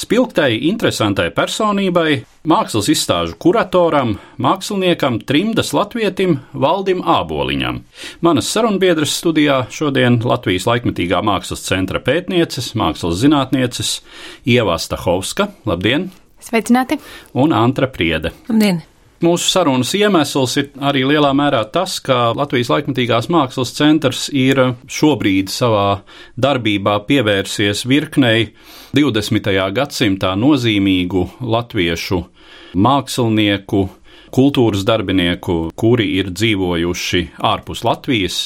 spilgtai, interesantai personībai, mākslas izstāžu kuratoram, māksliniekam, trimdas latvietim Valdim Āboliņam. Manas sarunbiedras studijā šodien Latvijas laikmetīgā mākslas centra pētnieces, mākslas zinātnieces Ieva Stahovska. Labdien! Sveicināti! Un Antra Priede. Labdien! Mūsu sarunas iemesls ir arī lielā mērā tas, ka Latvijas laikmatīgās mākslas centrs ir šobrīd savā darbībā pievērsies virknei 20. gadsimtā nozīmīgu latviešu mākslinieku, kultūras darbinieku, kuri ir dzīvojuši ārpus Latvijas,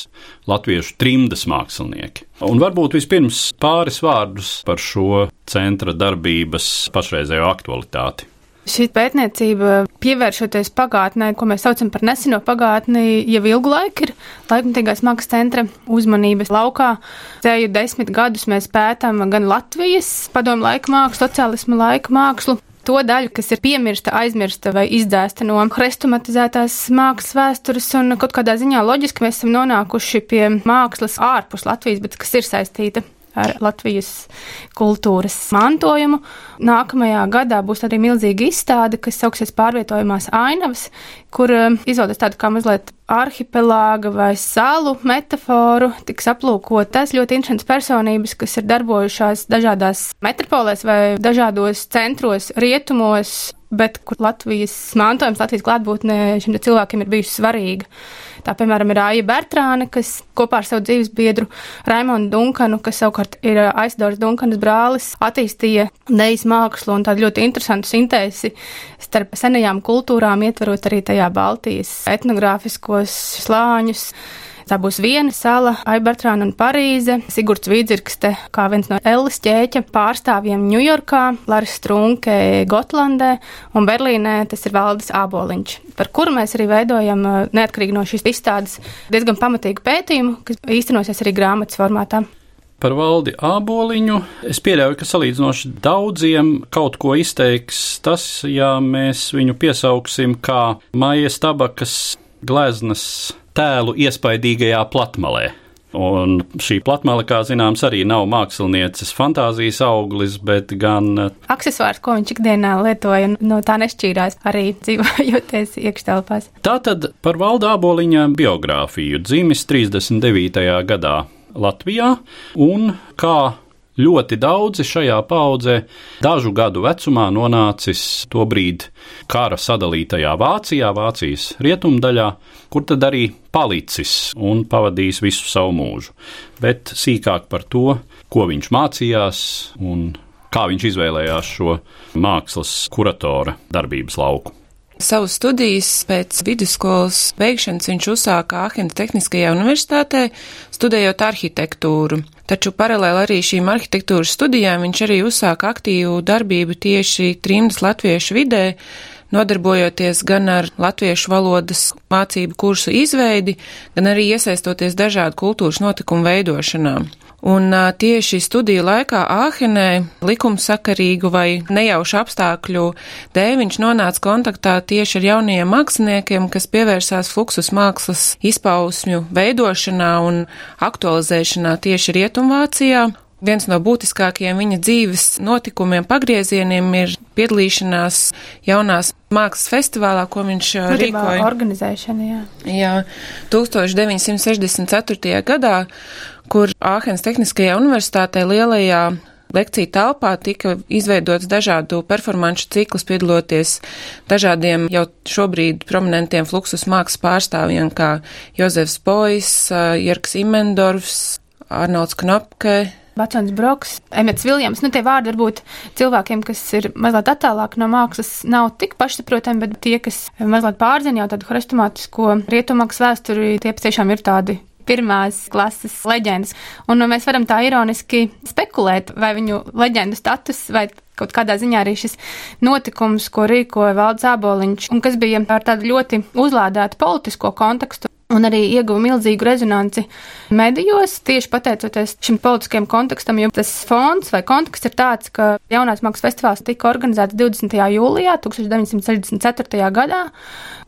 latviešu trimdas mākslinieki. Un varbūt vispirms pāris vārdus par šo centra darbības pašreizējo aktualitāti. Šī pētniecība, pievēršoties pagātnē, ko mēs saucam par neseno pagātni, jau ilgu laiku ir laikmatīgās mākslas centra uzmanības laukā. Ceļu desmit gadus mēs pētām gan Latvijas padomu laika mākslu, sociālismu laika mākslu, to daļu, kas ir piemirsta, aizmirsta vai izdēsta no hrestomatizētās mākslas vēstures, un kaut kādā ziņā loģiski mēs esam nonākuši pie mākslas ārpus Latvijas, bet kas ir saistīta ar Latvijas kultūras mantojumu. Nākamajā gadā būs arī milzīga izstāde, kas sauksies pārvietojumās ainavas, kur izvēlēties tādu kā mazliet arhipelāga vai salu metaforu, tiks aplūkotas ļoti interesantas personības, kas ir darbojušās dažādās metropolēs vai dažādos centros, rietumos, bet kur Latvijas mantojums, Latvijas klātbūtne šiem cilvēkiem ir bijusi svarīga. Tā, piemēram, ir Aija Bertrāne, kas kopā ar savu dzīves biedru Raimonu Dunkanu, kas savukārt ir Aizdoras Dunkanas brālis, attīstīja nejas mākslu un tādu ļoti interesantu sintēzi starp senajām kultūrām, ietverot arī tajā Baltijas etnogrāfiskos slāņus. Tā būs viena sala, Aibertrāna un Parīze, Sigurds Vīdzirkste, kā viens no Ellis ķēķa pārstāvjiem Ņujorkā, Laris Strunke Gotlandē un Berlīnē tas ir Valdis Āboliņš, par kuru mēs arī veidojam neatkarīgi no šīs izstādes diezgan pamatīgu pētījumu, kas īstenosies arī grāmatas formātā. Par valdi āboliņu es pieļauju, ka salīdzinoši daudziem kaut ko izteiks tas, ja mēs viņu piesauksim kā maijas tabakas gleznas tēlu iespaidīgajā platmalē. Un šī platmale, kā zināms, arī nav mākslinieces fantāzijas auglis, bet gan Aksesvārs, ko viņš ikdienā lietoja, un no tā nešķīrās arī dzīvojoties iekštelpās. Tātad par valdā aboliņa biogrāfiju dzimis 39. gadā Latvijā un kā Ļoti daudzi šajā paudzē dažu gadu vecumā nonācis tobrīd kara sadalītajā Vācijā, Vācijas rietumdaļā, kur tad arī palicis un pavadījis visu savu mūžu. Bet sīkāk par to, ko viņš mācījās un kā viņš izvēlējās šo mākslas kuratora darbības lauku. Savu studijas pēc vidusskolas beigšanas viņš uzsāka Āhenes Tehniskajā universitātē, studējot arhitektūru. Taču paralēli arī šīm arhitektūras studijām viņš arī uzsāka aktīvu darbību tieši trimdas latviešu vidē, nodarbojoties gan ar latviešu valodas mācību kursu izveidi, gan arī iesaistoties dažādu kultūras notikumu veidošanā. Un tieši studiju laikā Āhenē likumsakarīgu vai nejaušu apstākļu dēļ viņš nonāca kontaktā tieši ar jaunajiem māksliniekiem, kas pievērsās fluksus mākslas izpausmju veidošanā un aktualizēšanā tieši Rietumvācijā. Viens no būtiskākajiem viņa dzīves notikumiem, pagriezieniem ir piedalīšanās jaunās mākslas festivālā, ko viņš rīkoja. Organizēšana, jā. Jā, 1964. gadā kur Āhenes Tehniskajā universitātē lielajā lekciju telpā tika izveidots dažādu performanču ciklus, piedaloties dažādiem jau šobrīd prominentiem fluksus mākslas pārstāvjiem, kā Jozefs Bois, Jerks Imendorfs, Arnolds Knopke, Bacons Broks, Emets Viljams. Nu, tie vārdi varbūt cilvēkiem, kas ir mazliet attālāk no mākslas, nav tik pašsaprotami, bet tie, kas mazliet pārzina jau tādu hrestomātisko rietumākas vēsturi, tie patiešām ir tādi pirmās klases leģendas. Un mēs varam tā ironiski spekulēt, vai viņu leģendu status vai kaut kādā ziņā arī šis notikums, ko rīkoja Valds Āboliņš, un kas bija ar tādu ļoti uzlādētu politisko kontekstu, un arī ieguva milzīgu rezonanci medijos, tieši pateicoties šim politiskajam kontekstam, jo tas fons vai konteksts ir tāds, ka jaunās mākslas festivāls tika organizēts 20. jūlijā 1964. gadā.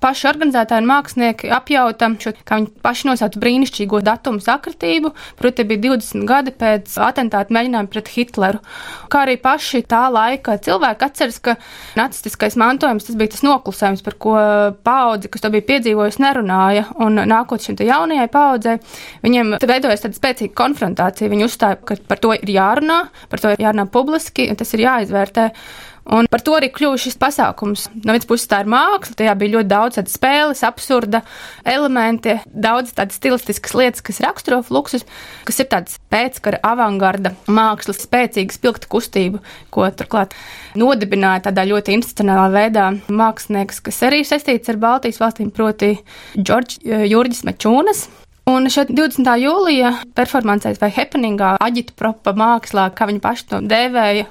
Paši organizētāji un mākslinieki apjauta šo, kā viņi paši nosauca brīnišķīgo datumu sakritību, proti bija 20 gadi pēc atentāta mēģinājuma pret Hitleru. Kā arī paši tā laika cilvēki atceras, ka nacistiskais mantojums tas bija tas noklusējums, par ko paudze, kas to bija piedzīvojusi, nerunāja. Un nākot šim jaunajai paudzei, viņiem veidojas tāda spēcīga konfrontācija. Viņi uzstāja, ka par to ir jārunā, par to ir jārunā publiski, un tas ir jāizvērtē. Un par to arī kļuva šis pasākums. No vienas puses tā ir māksla, tajā bija ļoti daudz tādas spēles, absurda elementi, daudz tādas stilistiskas lietas, kas raksturo fluksus, kas ir tāds pēckara avangarda mākslas, spēcīga spilgta kustība, ko turklāt nodibināja tādā ļoti institucionālā veidā mākslinieks, kas arī saistīts ar Baltijas valstīm, proti Džordžs Jurģis Mečūnas, Un šeit 20. jūlijā performancēs vai happeningā, aģitpropa mākslā, kā viņi paši to dēvēja,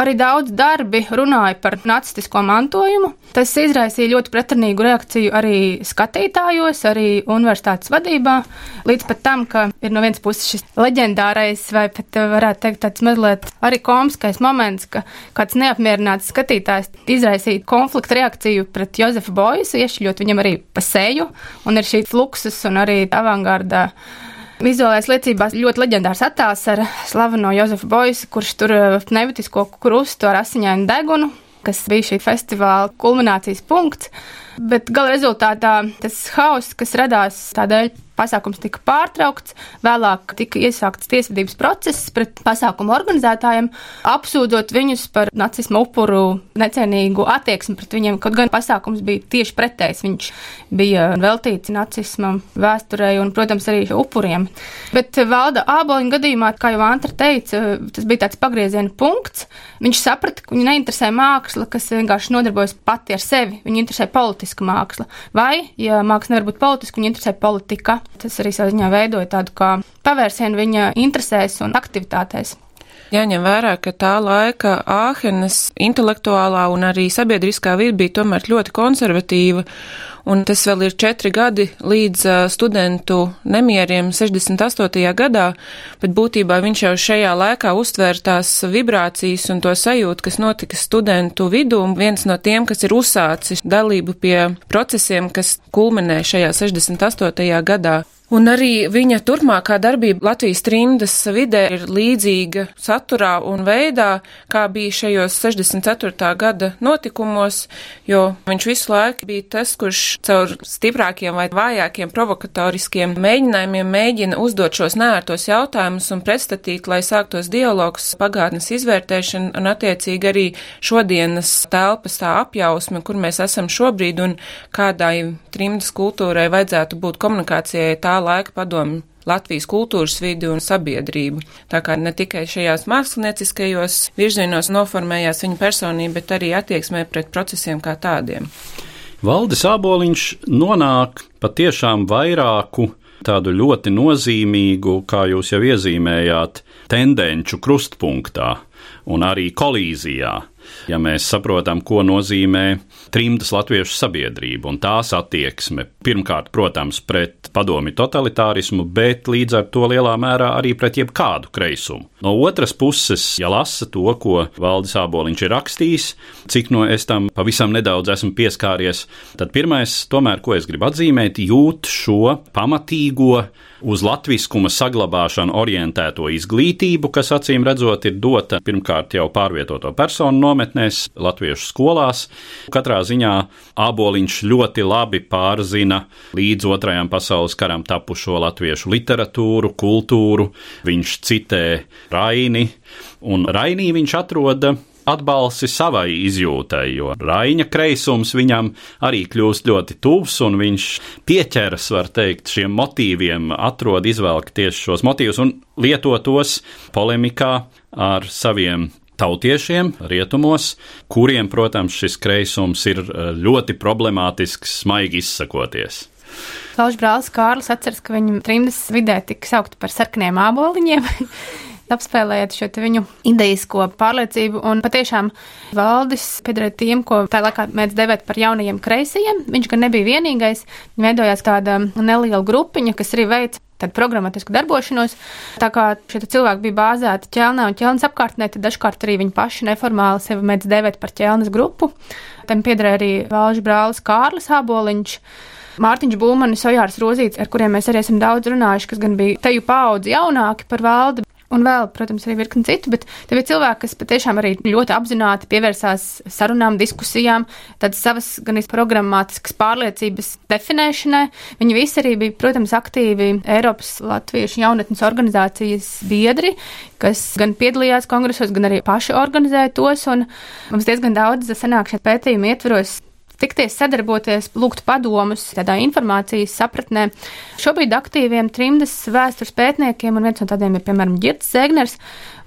arī daudz darbi runāja par nacistisko mantojumu. Tas izraisīja ļoti pretrunīgu reakciju arī skatītājos, arī universitātes vadībā, līdz pat tam, ka ir no vienas puses šis leģendārais vai pat varētu teikt tāds mazliet arī komiskais moments, ka kāds neapmierināts skatītājs izraisīja konflikta reakciju pret Jozefu Boisu, iešļot viņam arī pa seju, un ir šī fluksus un arī avangārda vārdā. Vizuālais liecībās ļoti leģendārs attēls ar slaveno Jozefu Boisu, kurš tur uh, nebutisko krustu ar asiņainu degunu, kas bija šī festivāla kulminācijas punkts. Bet gala rezultātā tas hauss, kas radās tādēļ, pasākums tika pārtraukts, vēlāk tika iesākts tiesvedības process pret pasākumu organizētājiem, apsūdzot viņus par nacismu upuru necienīgu attieksmi pret viņiem, kaut gan pasākums bija tieši pretējs. Viņš bija veltīts nacismam, vēsturei un, protams, arī upuriem. Bet valda āboliņa gadījumā, kā jau Antra teica, tas bija tāds pagrieziena punkts. Viņš saprata, ka viņu neinteresē māksla, kas vienkārši nodarbojas pati ar sevi. Viņu interesē politiska māksla. Vai, ja māksla nevar būt politiska, viņu interesē politika. Tas arī savā ziņā veidoja tādu kā pavērsienu viņa interesēs un aktivitātēs. Jāņem vērā, ka tā laika Āhenes intelektuālā un arī sabiedriskā vide bija tomēr ļoti konservatīva, un tas vēl ir četri gadi līdz studentu nemieriem 68. gadā, bet būtībā viņš jau šajā laikā uztvēr tās vibrācijas un to sajūtu, kas notika studentu vidū, un viens no tiem, kas ir uzsācis dalību pie procesiem, kas kulminē šajā 68. gadā. Un arī viņa turpmākā darbība Latvijas trimdas vidē ir līdzīga saturā un veidā, kā bija šajos 64. gada notikumos, jo viņš visu laiku bija tas, kurš caur stiprākiem vai vājākiem provokatoriskiem mēģinājumiem mēģina uzdot šos nērtos jautājumus un pretstatīt, lai sāktos dialogs, pagātnes izvērtēšana un attiecīgi arī šodienas telpas tā apjausme, kur mēs esam šobrīd un kādai trimdas kultūrai vajadzētu būt komunikācijai tā laika padomu Latvijas kultūras vidi un sabiedrību. Tā kā ne tikai šajās mākslinieciskajos virzienos noformējās viņa personība, bet arī attieksmē pret procesiem kā tādiem. Valdis Āboliņš nonāk patiešām vairāku tādu ļoti nozīmīgu, kā jūs jau iezīmējāt, tendenču krustpunktā un arī kolīzijā. Ja mēs saprotam, ko nozīmē trimdas latviešu sabiedrība un tās attieksme, pirmkārt, protams, pret padomi totalitārismu, bet līdz ar to lielā mērā arī pret jebkādu kreisumu. No otras puses, ja lasa to, ko Valdis Āboliņš ir rakstījis, cik no es tam pavisam nedaudz esmu pieskāries, tad pirmais, tomēr, ko es gribu atzīmēt, jūt šo pamatīgo uz latviskuma saglabāšanu orientēto izglītību, kas acīm redzot ir dota pirmkārt jau pārvietoto personu nometnēs, latviešu skolās. Katrā ziņā Āboliņš ļoti labi pārzina līdz otrajam pasaules karam tapušo latviešu literatūru, kultūru. Viņš citē Raini, un Rainī viņš atroda atbalsi savai izjūtai, jo Raina kreisums viņam arī kļūst ļoti tuvs, un viņš pieķeras, var teikt, šiem motīviem, atrod, izvelk tieši šos motīvus un lieto tos polemikā ar saviem tautiešiem rietumos, kuriem, protams, šis kreisums ir eh, ļoti problemātisks, smaigi izsakoties. Klaužs brālis Kārlis atceras, ka viņu trimdas vidē tika saukta par sarkaniem āboliņiem. apspēlējot šo viņu idejisko pārliecību. Un patiešām valdis piederēja tiem, ko tā laikā mēs devēt par jaunajiem kreisajiem. Viņš gan nebija vienīgais. Veidojās tāda neliela grupiņa, kas arī veica tādu programmatisku darbošanos. Tā kā šie cilvēki bija bāzēti ķelnē un ķelnes apkārtnē, tad dažkārt arī viņi paši neformāli sevi mēdz devēt par ķelnes grupu. Tam piederēja arī valžu brālis Kārlis Āboliņš. Mārtiņš Būmanis, Ojārs Rozīts, ar kuriem mēs arī esam daudz runājuši, kas gan bija teju paudzi jaunāki par valdi, Un vēl, protams, arī virkni citu, bet tev ir cilvēki, kas patiešām arī ļoti apzināti pievērsās sarunām, diskusijām, tādas savas gan programmatiskas pārliecības definēšanai. Viņi visi arī bija, protams, aktīvi Eiropas Latviešu jaunatnes organizācijas biedri, kas gan piedalījās kongresos, gan arī paši organizēja tos. Un mums diezgan daudz sanāk šeit pētījumu ietveros tikties, sadarboties, lūgt padomus tādā informācijas sapratnē. Šobrīd aktīviem trimdas vēstures pētniekiem, un viens no tādiem ir, piemēram, Girts Zegners,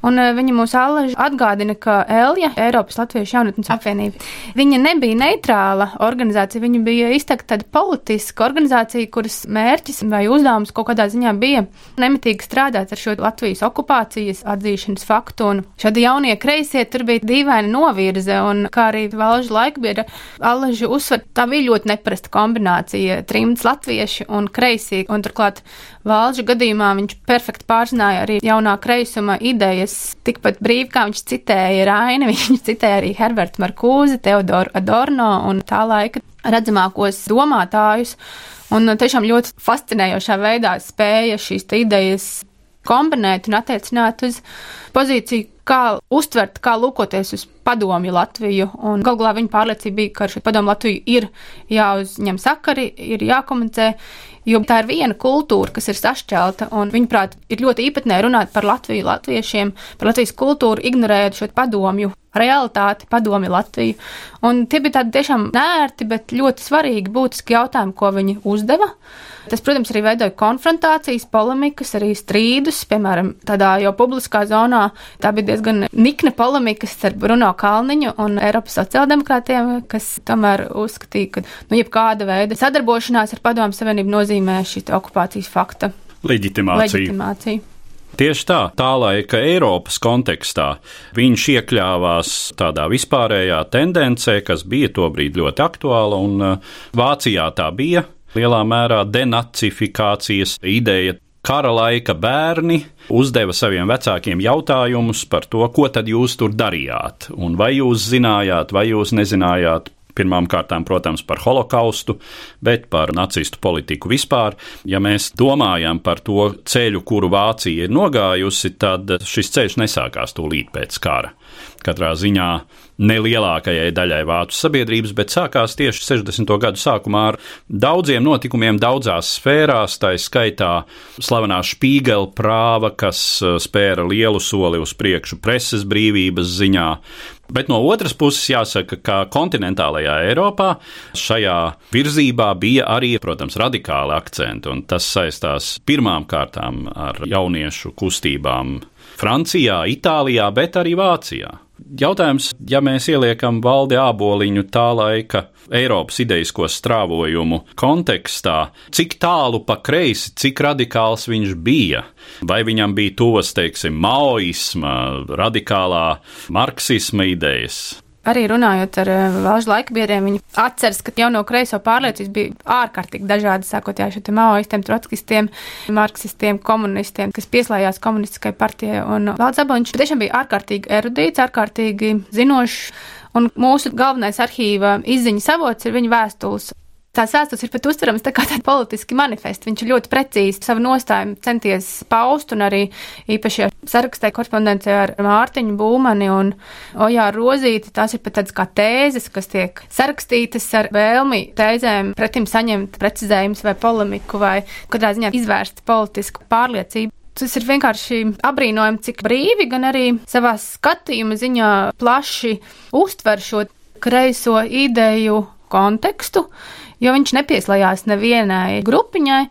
Un eh, viņa allaži atgādina, ka Elja, Eiropas Latviešu jaunatnes apvienība, viņa nebija neitrāla organizācija, viņa bija izteikti tāda politiska organizācija, kuras mērķis vai uzdevums kaut kādā ziņā bija nemitīgi strādāt ar šo Latvijas okupācijas atzīšanas faktu. Un šādi jaunie kreisie tur bija dīvaina novirze, un kā arī valžu laikbiedra allaži uzsver, tā bija ļoti neprasta kombinācija - trimds latvieši un kreisī, un turklāt valžu gadījumā viņš perfekti pārzināja arī jaunā kreisuma idejas. Tikpat brīvi, kā viņš citēja Raini, viņš citēja arī Herbertu Markūzi, Teodoru Adorno un tā laika redzamākos domātājus. Un tiešām ļoti fascinējošā veidā spēja šīs idejas kombinēt un attiecināt uz pozīciju, kā uztvert, kā lūkoties uz padomju Latviju. Galu galā viņa pārliecība bija, ka ar šo padomu Latviju ir jāuzņem sakari, ir jākomunicē, Jo tā ir viena kultūra, kas ir sašķelta, viņuprāt, ir ļoti īpatnē runāt par Latviju, latviešiem, par Latvijas kultūru, ignorējot šo padomju realitāti, padomi Latviju. Un tie bija tādi tiešām nērti, bet ļoti svarīgi, būtiski jautājumi, ko viņi uzdeva. Tas, protams, arī veidoja konfrontācijas, polemikas, arī strīdus. Piemēram, tādā jau publiskā zonā tā bija diezgan nikna polemika starp Bruno Kalniņu un Eiropas sociāldemokrātiem, kas tomēr uzskatīja, ka nu, jebkāda veida sadarbošanās ar Padomu Savienību nozīmē šī okupācijas fakta leģitimāciju. leģitimāciju. Tieši tā, tā laika Eiropas kontekstā viņš iekļāvās tādā vispārējā tendencē, kas bija tobrīd ļoti aktuāla, un uh, Vācijā tā bija lielā mērā denacifikācijas ideja. Kara laika bērni uzdeva saviem vecākiem jautājumus par to, ko tad jūs tur darījāt, un vai jūs zinājāt, vai jūs nezinājāt Pirmām kārtām, protams, par holokaustu, bet par nacistu politiku vispār. Ja mēs domājam par to ceļu, kuru Vācija ir nogājusi, tad šis ceļš nesākās tūlīt pēc kara. Katrā ziņā nelielākajai daļai vācu sabiedrības, bet sākās tieši 60. gadu sākumā ar daudziem notikumiem daudzās sfērās, tā skaitā slavenā Spīgela prāva, kas uh, spēra lielu soli uz priekšu preses brīvības ziņā, Bet no otras puses jāsaka, ka kontinentālajā Eiropā šajā virzībā bija arī, protams, radikāli akcenti, un tas saistās pirmām kārtām ar jauniešu kustībām Francijā, Itālijā, bet arī Vācijā. Jautājums, ja mēs ieliekam valdi āboliņu tā laika Eiropas idejisko strāvojumu kontekstā, cik tālu pa kreisi, cik radikāls viņš bija? Vai viņam bija tuvas, teiksim, maoisma, radikālā marksisma idejas? Arī runājot ar eh, valžu laikbiedriem, viņi atceras, ka jauno kreiso pārliecības bija ārkārtīgi dažādi, sākot jā, šiem maoistiem, trotskistiem, marksistiem, komunistiem, kas pieslējās komunistiskai partijai. Un Valds Aboliņš tiešām bija ārkārtīgi erudīts, ārkārtīgi zinošs. Un mūsu galvenais arhīva izziņas avots ir viņa vēstules. Tās vēstures ir pat uztveramas tā kā tādi politiski manifesti. Viņš ļoti precīzi savu nostājumu centies paust, un arī īpaši sarakstē korespondencē ar Mārtiņu Būmani un Ojāru Rozīti. Tās ir pat tādas kā tēzes, kas tiek sarakstītas ar vēlmi tēzēm pretim saņemt precizējumus vai polemiku vai kādā ziņā izvērst politisku pārliecību. Tas ir vienkārši apbrīnojami, cik brīvi, gan arī savā skatījuma ziņā plaši uztver šo kreiso ideju kontekstu, jo viņš nepieslējās nevienai grupiņai,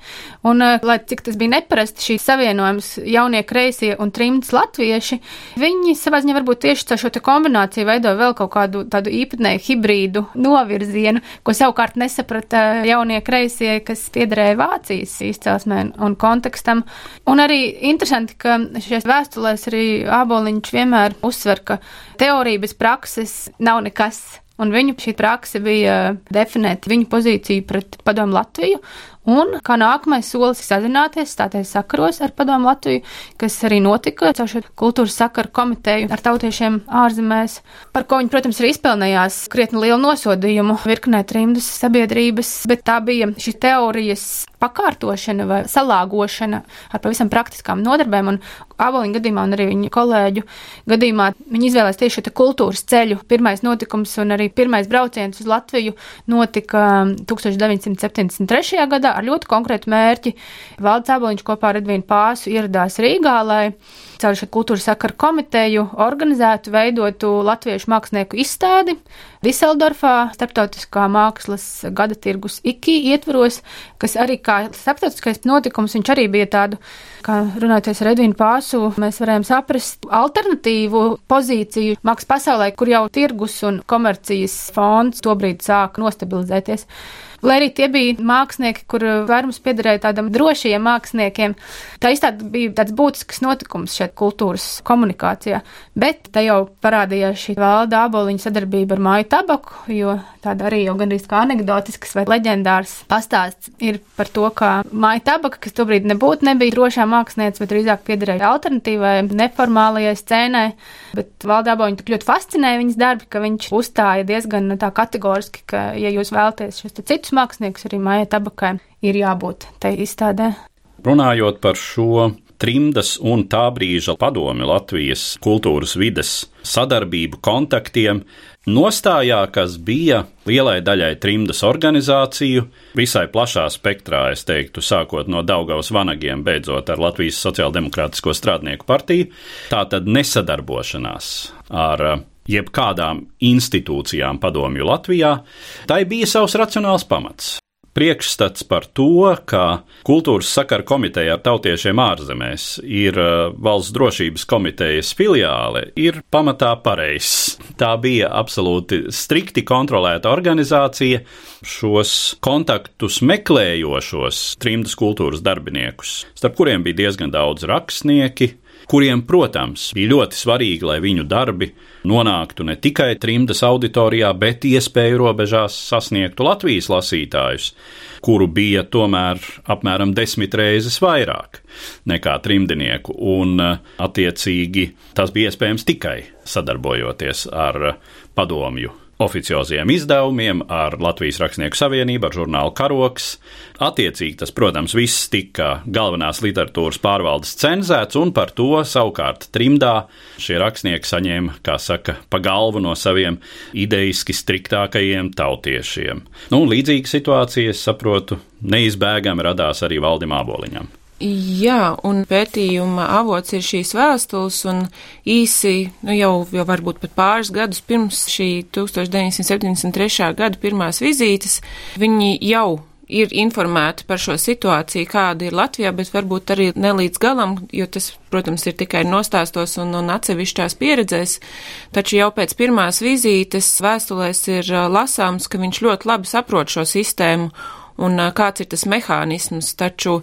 un, eh, lai cik tas bija neparasti, šīs savienojums jaunie kreisie un trimts latvieši, viņi savā ziņā varbūt tieši caur šo kombināciju veidoja vēl kaut kādu tādu īpatnēju hibrīdu novirzienu, ko savukārt nesaprata jaunie kreisie, kas piederēja Vācijas izcelsmē un kontekstam. Un arī interesanti, ka šajās vēstulēs arī Āboliņš vienmēr uzsver, ka teorija bez prakses nav nekas. Un viņu šī prakse bija definēt viņu pozīciju pret padomu Latviju. Un kā nākamais solis sazināties, stāties sakaros ar Padomu Latviju, kas arī notika caur šo kultūras sakaru komiteju ar tautiešiem ārzemēs, par ko viņi, protams, arī izpelnījās krietni lielu nosodījumu virknē trimdas sabiedrības, bet tā bija šī teorijas pakārtošana vai salāgošana ar pavisam praktiskām nodarbēm, un Āboliņa gadījumā un arī viņa kolēģu gadījumā viņi izvēlējās tieši šo kultūras ceļu. Pirmais notikums un arī pirmais brauciens uz Latviju notika 1973. gadā ar ļoti konkrētu mērķi. Valdes Aboliņš kopā ar Edvīnu Pāsu ieradās Rīgā, lai caur šo kultūras sakaru komiteju organizētu, veidotu latviešu mākslinieku izstādi Diseldorfā, starptautiskā mākslas gada tirgus IKI ietvaros, kas arī kā starptautiskais notikums, viņš arī bija tādu, kā runājoties ar Edvīnu Pāsu, mēs varējām saprast alternatīvu pozīciju mākslas pasaulē, kur jau tirgus un komercijas fonds tobrīd sāk nostabilizēties. Lai arī tie bija mākslinieki, kur vairums piederēja tādam drošiem māksliniekiem, tā izstāde bija tāds būtisks notikums šeit kultūras komunikācijā. Bet te jau parādījās šī valda āboliņa sadarbība ar māju tabaku, jo tāda arī jau gandrīz kā anegdotisks vai leģendārs pastāsts ir par to, kā māja tabaka, kas tobrīd nebūtu nebija drošā mākslinieca, bet drīzāk piederēja alternatīvai, neformālajai scēnai. Bet valda āboliņa tik ļoti fascinēja viņas darbi, ka viņš uzstāja diezgan nu, tā kategoriski, ka, ja jūs vēlaties šos citus citus māksliniekus, arī Maija Tabakai ir jābūt tai izstādē. Runājot par šo trimdas un tā brīža padomi Latvijas kultūras vides sadarbību, kontaktiem, nostājā, kas bija lielai daļai trimdas organizāciju, visai plašā spektrā, es teiktu, sākot no Daugavas vanagiem, beidzot ar Latvijas Sociāldemokrātisko strādnieku partiju, tā tad nesadarbošanās ar jebkādām institūcijām padomju Latvijā, tai bija savs racionāls pamats. Priekšstats par to, ka kultūras sakara komiteja ar tautiešiem ārzemēs ir uh, valsts drošības komitejas filiāle, ir pamatā pareizs. Tā bija absolūti strikti kontrolēta organizācija. Šos kontaktus meklējošos trimdas kultūras darbiniekus, starp kuriem bija diezgan daudz rakstnieki, kuriem, protams, bija ļoti svarīgi, lai viņu darbi nonāktu ne tikai trimdas auditorijā, bet iespēju robežās sasniegtu Latvijas lasītājus, kuru bija tomēr apmēram desmit reizes vairāk nekā trimdinieku, un attiecīgi tas bija iespējams tikai sadarbojoties ar padomju oficioziem izdevumiem, ar Latvijas Rakstnieku savienību, ar žurnālu Karoks. Attiecīgi tas, protams, viss tika galvenās literatūras pārvaldes cenzēts, un par to savukārt trimdā šie rakstnieki saņēma, kā saka, pa galvu no saviem ideiski striktākajiem tautiešiem. Nu, līdzīga situācija, es saprotu, neizbēgami radās arī Valdim Āboliņam. Jā, un pētījuma avots ir šīs vēstules, un īsi, nu jau, jau varbūt pat pāris gadus pirms šī 1973. gada pirmās vizītes, viņi jau ir informēti par šo situāciju, kāda ir Latvijā, bet varbūt arī ne līdz galam, jo tas, protams, ir tikai nostāstos un, un atsevišķās pieredzēs. Taču jau pēc pirmās vizītes vēstulēs ir lasāms, ka viņš ļoti labi saprot šo sistēmu un kāds ir tas mehānisms, taču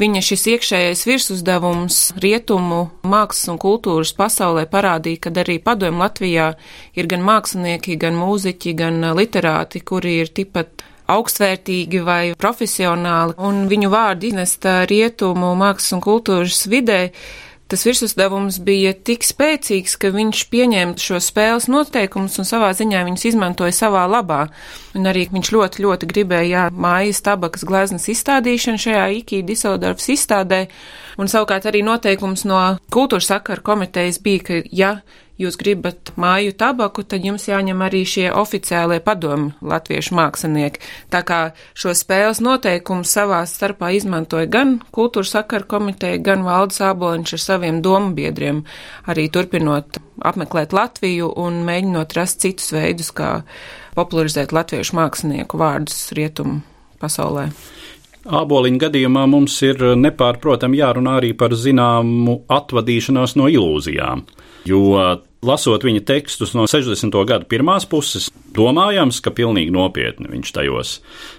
viņa šis iekšējais virsuzdevums rietumu mākslas un kultūras pasaulē parādīja, ka arī padomu Latvijā ir gan mākslinieki, gan mūziķi, gan literāti, kuri ir tipat augstvērtīgi vai profesionāli, un viņu vārdi iznest rietumu mākslas un kultūras vidē tas virsuzdevums bija tik spēcīgs, ka viņš pieņēma šo spēles noteikumus un savā ziņā viņus izmantoja savā labā. Un arī viņš ļoti, ļoti gribēja jā, mājas tabakas gleznas izstādīšanu šajā IKI Diseldorfs izstādē, un savukārt arī noteikums no kultūras sakaru komitejas bija, ka ja jūs gribat māju tabaku, tad jums jāņem arī šie oficiālie padomi latviešu mākslinieki. Tā kā šo spēles noteikumu savā starpā izmantoja gan kultūras sakaru komiteja, gan valdes āboliņš ar saviem domu biedriem, arī turpinot apmeklēt Latviju un mēģinot rast citus veidus, kā popularizēt latviešu mākslinieku vārdus rietumu pasaulē. Āboliņa gadījumā mums ir nepārprotami jārunā arī par zināmu atvadīšanos no ilūzijām, jo lasot viņa tekstus no 60. gada pirmās puses, domājams, ka pilnīgi nopietni viņš tajos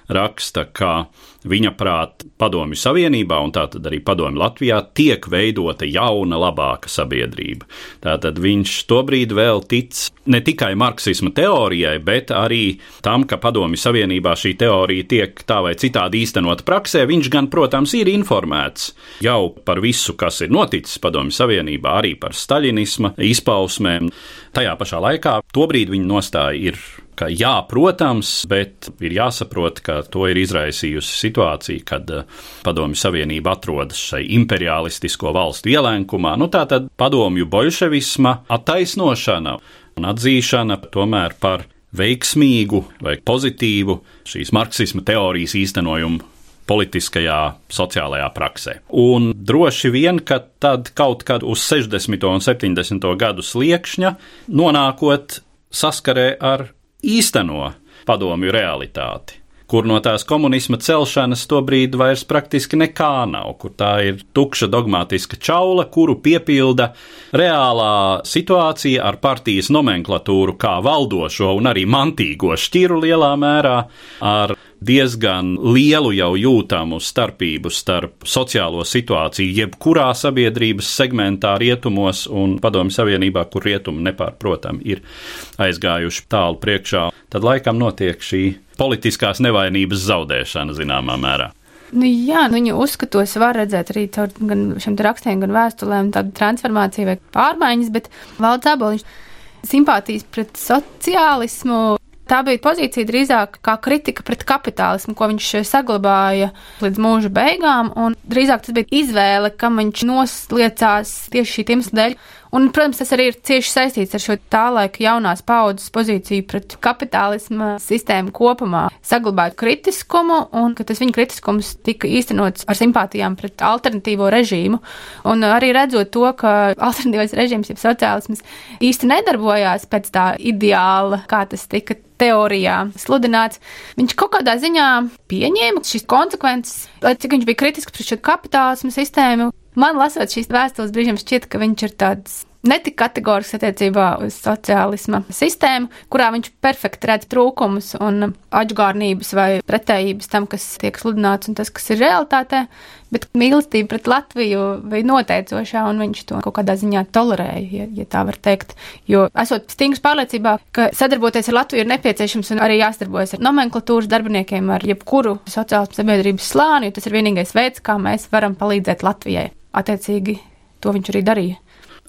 raksta, ka viņa prāt Padomju Savienībā un tātad arī Padomju Latvijā tiek veidota jauna, labāka sabiedrība. Tātad viņš tobrīd vēl tic ne tikai marksisma teorijai, bet arī tam, ka Padomju Savienībā šī teorija tiek tā vai citādi īstenot praksē. Viņš gan, protams, ir informēts jau par visu, kas ir noticis Padomju Savienībā, arī par staļinisma izpausmēm. Tajā pašā laikā tobrīd viņa nostāja ir ka jā, protams, bet ir jāsaprot, ka to ir izraisījusi situācija, kad eh, Padomju Savienība atrodas šai imperialistisko valstu ielēnkumā. Nu, tā tad padomju bolševisma attaisnošana un atzīšana tomēr par veiksmīgu vai pozitīvu šīs marksisma teorijas īstenojumu politiskajā, sociālajā praksē. Un droši vien, ka tad kaut kad uz 60. un 70. gadu sliekšņa nonākot saskarē ar īsteno padomju realitāti kur no tās komunisma celšanas tobrīd vairs praktiski nekā nav, kur tā ir tukša dogmatiska čaula, kuru piepilda reālā situācija ar partijas nomenklatūru kā valdošo un arī mantīgo šķiru lielā mērā, ar diezgan lielu jau jūtamu starpību starp sociālo situāciju jebkurā sabiedrības segmentā rietumos un padomju savienībā, kur rietumi nepārprotami ir aizgājuši tālu priekšā, tad laikam notiek šī politiskās nevainības zaudēšana zināmā mērā. Nu, jā, nu, viņu uzskatos var redzēt arī caur šiem rakstiem, gan vēstulēm, tādu transformāciju vai pārmaiņas, bet valsts aboliņš simpātijas pret sociālismu Tā bija pozīcija drīzāk kā kritika pret kapitālismu, ko viņš saglabāja līdz mūža beigām, un drīzāk tas bija izvēle, kam viņš nosliecās tieši šī iemesla dēļ. Un, protams, tas arī ir cieši saistīts ar šo tā laika jaunās paudzes pozīciju pret kapitālisma sistēmu kopumā. Saglabāt kritiskumu, un tas viņa kritiskums tika īstenots ar simpātijām pret alternatīvo režīmu. Un arī redzot to, ka alternatīvais režīms, jeb sociālisms, īsti nedarbojās pēc tā ideāla, kā tas tika teorijā sludināts, viņš kaut kādā ziņā pieņēma šīs konsekvences, lai cik viņš bija kritisks pret šo kapitālismu sistēmu, Man lasot šīs vēstules, brīžiem šķiet, ka viņš ir tāds netik kategorisks attiecībā uz sociālisma sistēmu, kurā viņš perfekti redz trūkumus un atgādnības vai pretējības tam, kas tiek sludināts un tas, kas ir realitātē, bet mīlestība pret Latviju bija noteicošā un viņš to kaut kādā ziņā tolerēja, ja, ja tā var teikt. Jo esot stingrs pārliecībā, ka sadarboties ar Latviju ir nepieciešams un arī jāsadarbojas ar nomenklatūras darbiniekiem, ar jebkuru sociālas sabiedrības slāni, jo tas ir vienīgais veids, kā mēs varam palīdzēt Latvijai attiecīgi to viņš arī darīja.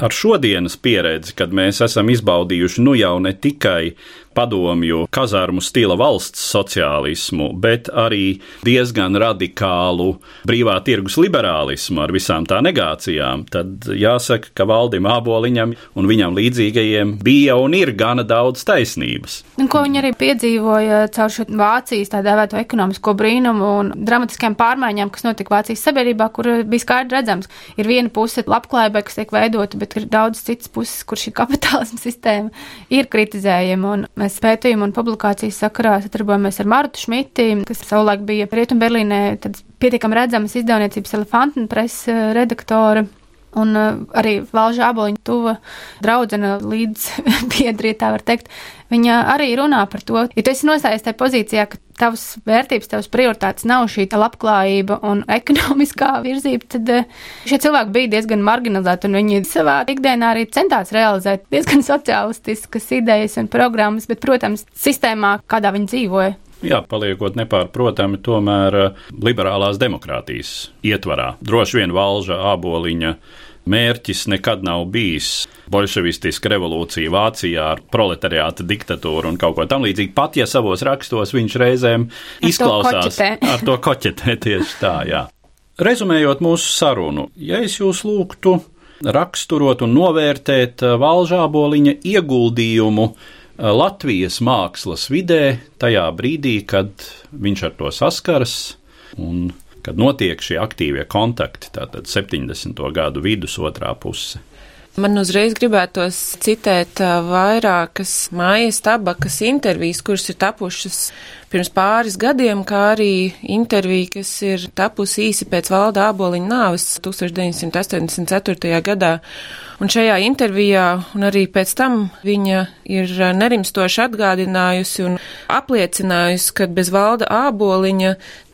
Ar šodienas pieredzi, kad mēs esam izbaudījuši nu jau ne tikai padomju kazarmu stila valsts sociālismu, bet arī diezgan radikālu brīvā tirgus liberālismu ar visām tā negācijām, tad jāsaka, ka valdim āboliņam un viņam līdzīgajiem bija un ir gana daudz taisnības. Un ko viņi arī piedzīvoja caur šo Vācijas tā dēvēto ekonomisko brīnumu un dramatiskiem pārmaiņām, kas notika Vācijas sabiedrībā, kur bija skaidri redzams, ir viena puse labklājība, kas tiek veidota, bet ir daudz citas puses, kur šī kapitālisma sistēma ir kritizējama. Un Mēs pētījumu un publikācijas sakarā sadarbojamies ar Martu Šmiti, kas savulaik bija Rietumberlīnē pietiekami redzamas izdevniecības elefantu presa eh, redaktore. Un uh, arī Valža Aboliņa tuva draudzene līdz biedri, ja tā var teikt, viņa arī runā par to, ja tu esi nostājies tajā pozīcijā, ka tavas vērtības, tavas prioritātes nav šī labklājība un ekonomiskā virzība, tad uh, šie cilvēki bija diezgan marginalizēti un viņi savā ikdienā arī centās realizēt diezgan sociālistiskas idejas un programmas, bet, protams, sistēmā, kādā viņi dzīvoja. Jā, paliekot nepārprotami, tomēr eh, liberālās demokrātijas ietvarā. Droši vien valža āboliņa mērķis nekad nav bijis bolševistiska revolūcija Vācijā ar proletariāta diktatūru un kaut ko tamlīdzīgu. Pat ja savos rakstos viņš reizēm ar izklausās to ar to koķetē tieši tā, jā. Rezumējot mūsu sarunu, ja es jūs lūgtu raksturot un novērtēt Valžāboliņa ieguldījumu Latvijas mākslas vidē tajā brīdī, kad viņš ar to saskaras un kad notiek šie aktīvie kontakti, tātad 70. gadu vidus otrā puse. Man uzreiz gribētos citēt vairākas mājas tabakas intervijas, kuras ir tapušas pirms pāris gadiem, kā arī intervija, kas ir tapusi īsi pēc valda āboliņa nāves 1984. gadā. Un šajā intervijā, un arī pēc tam, viņa ir nerimstoši atgādinājusi un apliecinājusi, ka bez valda āboliņa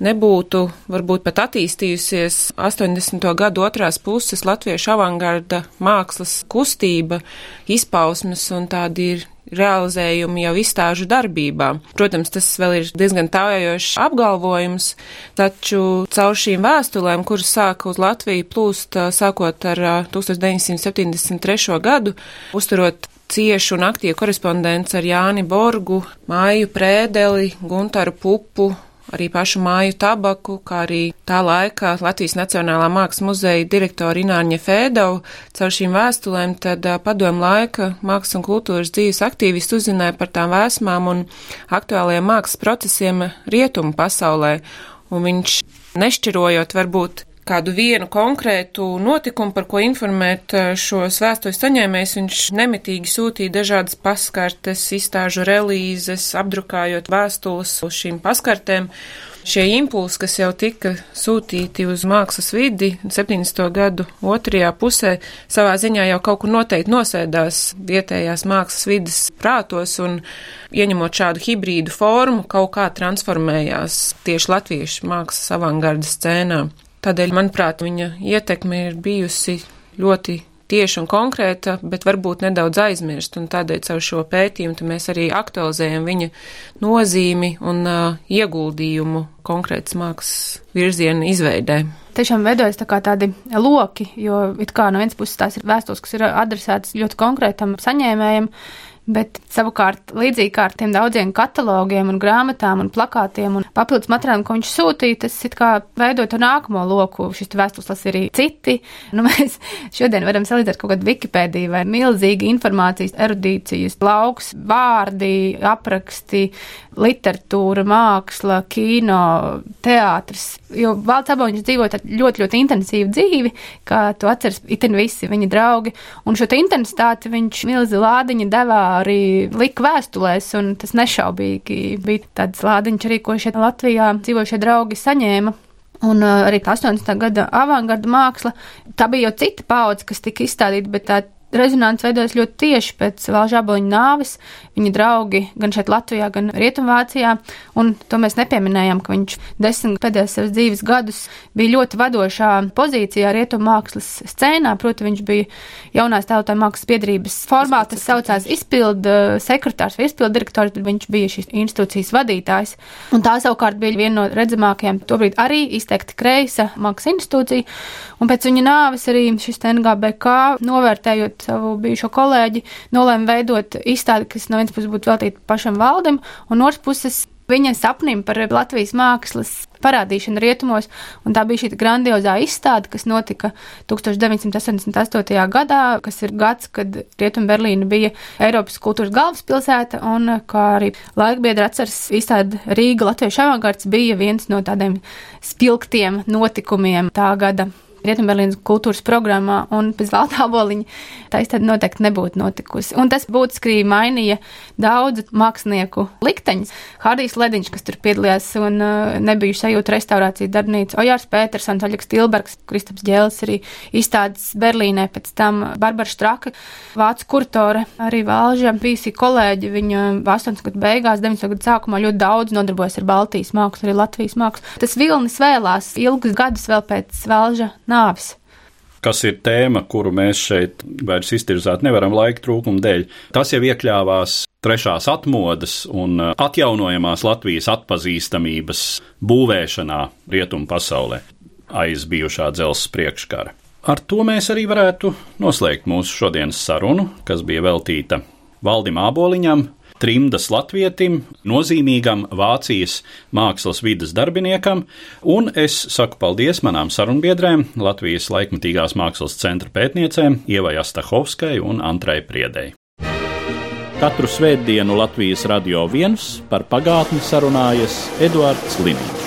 nebūtu varbūt pat attīstījusies 80. gadu otrās puses latviešu avangarda mākslas kustība, izpausmes un tādi ir realizējumi jau izstāžu darbībā. Protams, tas vēl ir diezgan tājošs apgalvojums, taču caur šīm vēstulēm, kuras sāka uz Latviju plūst sākot ar 1973. gadu, uzturot ciešu un aktīvu korespondenci ar Jāni Borgu, Māju Prēdeli, Guntaru Pupu, arī pašu māju tabaku, kā arī tā laika Latvijas Nacionālā mākslas muzeja direktora Ināņa Fēdovu. Caur šīm vēstulēm tad padomu laika mākslas un kultūras dzīves aktīvisti uzzināja par tām vēsmām un aktuālajiem mākslas procesiem rietumu pasaulē, un viņš nešķirojot varbūt kādu vienu konkrētu notikumu, par ko informēt šos vēstuļu saņēmējus, viņš nemitīgi sūtīja dažādas paskartes, izstāžu relīzes, apdrukājot vēstules uz šīm paskartēm. Šie impulsi, kas jau tika sūtīti uz mākslas vidi 70. gadu otrajā pusē, savā ziņā jau kaut kur noteikti nosēdās vietējās mākslas vidas prātos un ieņemot šādu hibrīdu formu, kaut kā transformējās tieši latviešu mākslas avangarda scēnā. Tādēļ, manuprāt, viņa ietekme ir bijusi ļoti tieši un konkrēta, bet varbūt nedaudz aizmirst, tādēļ caur šo pētījumu mēs arī aktualizējam viņa nozīmi un uh, ieguldījumu konkrētas mākslas virziena izveidē. Tiešām veidojas tā tādi loki, jo it kā no vienas puses tās ir vēstules, kas ir adresētas ļoti konkrētam saņēmējam, Bet savukārt, līdzīgi kā ar tiem daudziem katalogiem, un grāmatām un plakātiem un papildus materiāliem, ko viņš sūtīja, tas it kā veidot to nākamo loku. Šis vēstules lasa arī citi. Nu, mēs šodien varam salīdzināt kaut kādu Wikipēdiju vai milzīgi informācijas erudīcijas lauks, vārdi, apraksti, literatūra, māksla, kino, teātris. Jo Valds Aboņš dzīvo ļoti, ļoti intensīvu dzīvi, kā to atceras itin visi viņa draugi, un šo intensitāti viņš milzi lādiņa devā arī lika vēstulēs, un tas nešaubīgi bija tāds lādiņš arī, ko šeit Latvijā dzīvošie draugi saņēma. Un arī 80. gada avangarda māksla, tā bija jau cita paudze, kas tika izstādīta, bet tā rezonants veidojas ļoti tieši pēc Valžāboņa nāves. Viņa draugi gan šeit Latvijā, gan Rietumvācijā, un to mēs nepieminējām, ka viņš desmit pēdējos savas dzīves gadus bija ļoti vadošā pozīcijā rietummākslas scēnā, proti viņš bija jaunās tautāju mākslas biedrības formā, tas saucās izpildu sekretārs vai izpildu direktors, tad viņš bija šīs institūcijas vadītājs. Un tā savukārt bija viena no redzamākajām, tobrīd arī izteikti kreisa mākslas institūcija, un pēc viņa nāves arī šis NGBK novērtējot savu bijušo kolēģi, nolēma veidot izstādi, kas no vienas puses būtu veltīta pašam valdim, un no otras puses viņa sapnim par Latvijas mākslas parādīšanu rietumos, un tā bija šī grandiozā izstāde, kas notika 1988. gadā, kas ir gads, kad Rietuma Berlīna bija Eiropas kultūras galvaspilsēta, un kā arī laikbiedri atceras izstāde Rīga Latviešu avangards bija viens no tādiem spilgtiem notikumiem tā gada Rietumberlīnas kultūras programmā, un bez Valdā Boliņa tā izstāde noteikti nebūtu notikusi. Un tas būtiski mainīja daudzu mākslinieku likteņus. Hārdijs Lediņš, kas tur piedalījās, un uh, nebija sajūta restaurācijas darbnīca, Ojārs Pētersons, Aļaks Tilbergs, Kristaps Ģēlis arī izstādes Berlīnē, pēc tam Barbara Štraka, vācu kurtore, arī Valža, bijusi kolēģi, viņa 80 gadu beigās, 90 gadu sākumā ļoti daudz nodarbojas ar Baltijas mākslu, arī Latvijas mākslu. Tas vilnis vēlās ilgus gadus vēl pēc Valža nāvis kas ir tēma, kuru mēs šeit vairs iztirzāt nevaram laika trūkuma dēļ. Tas jau iekļāvās trešās atmodas un uh, atjaunojamās Latvijas atpazīstamības būvēšanā rietumu pasaulē aiz bijušā dzelzs priekškara. Ar to mēs arī varētu noslēgt mūsu šodienas sarunu, kas bija veltīta Valdim Āboliņam, trimdas latvietim, nozīmīgam Vācijas mākslas vidas darbiniekam, un es saku paldies manām sarunbiedrēm, Latvijas laikmatīgās mākslas centra pētniecēm Ievai Astahovskai un Antrai Priedei. Katru svētdienu Latvijas radio viens par pagātni sarunājas Eduards Līniju.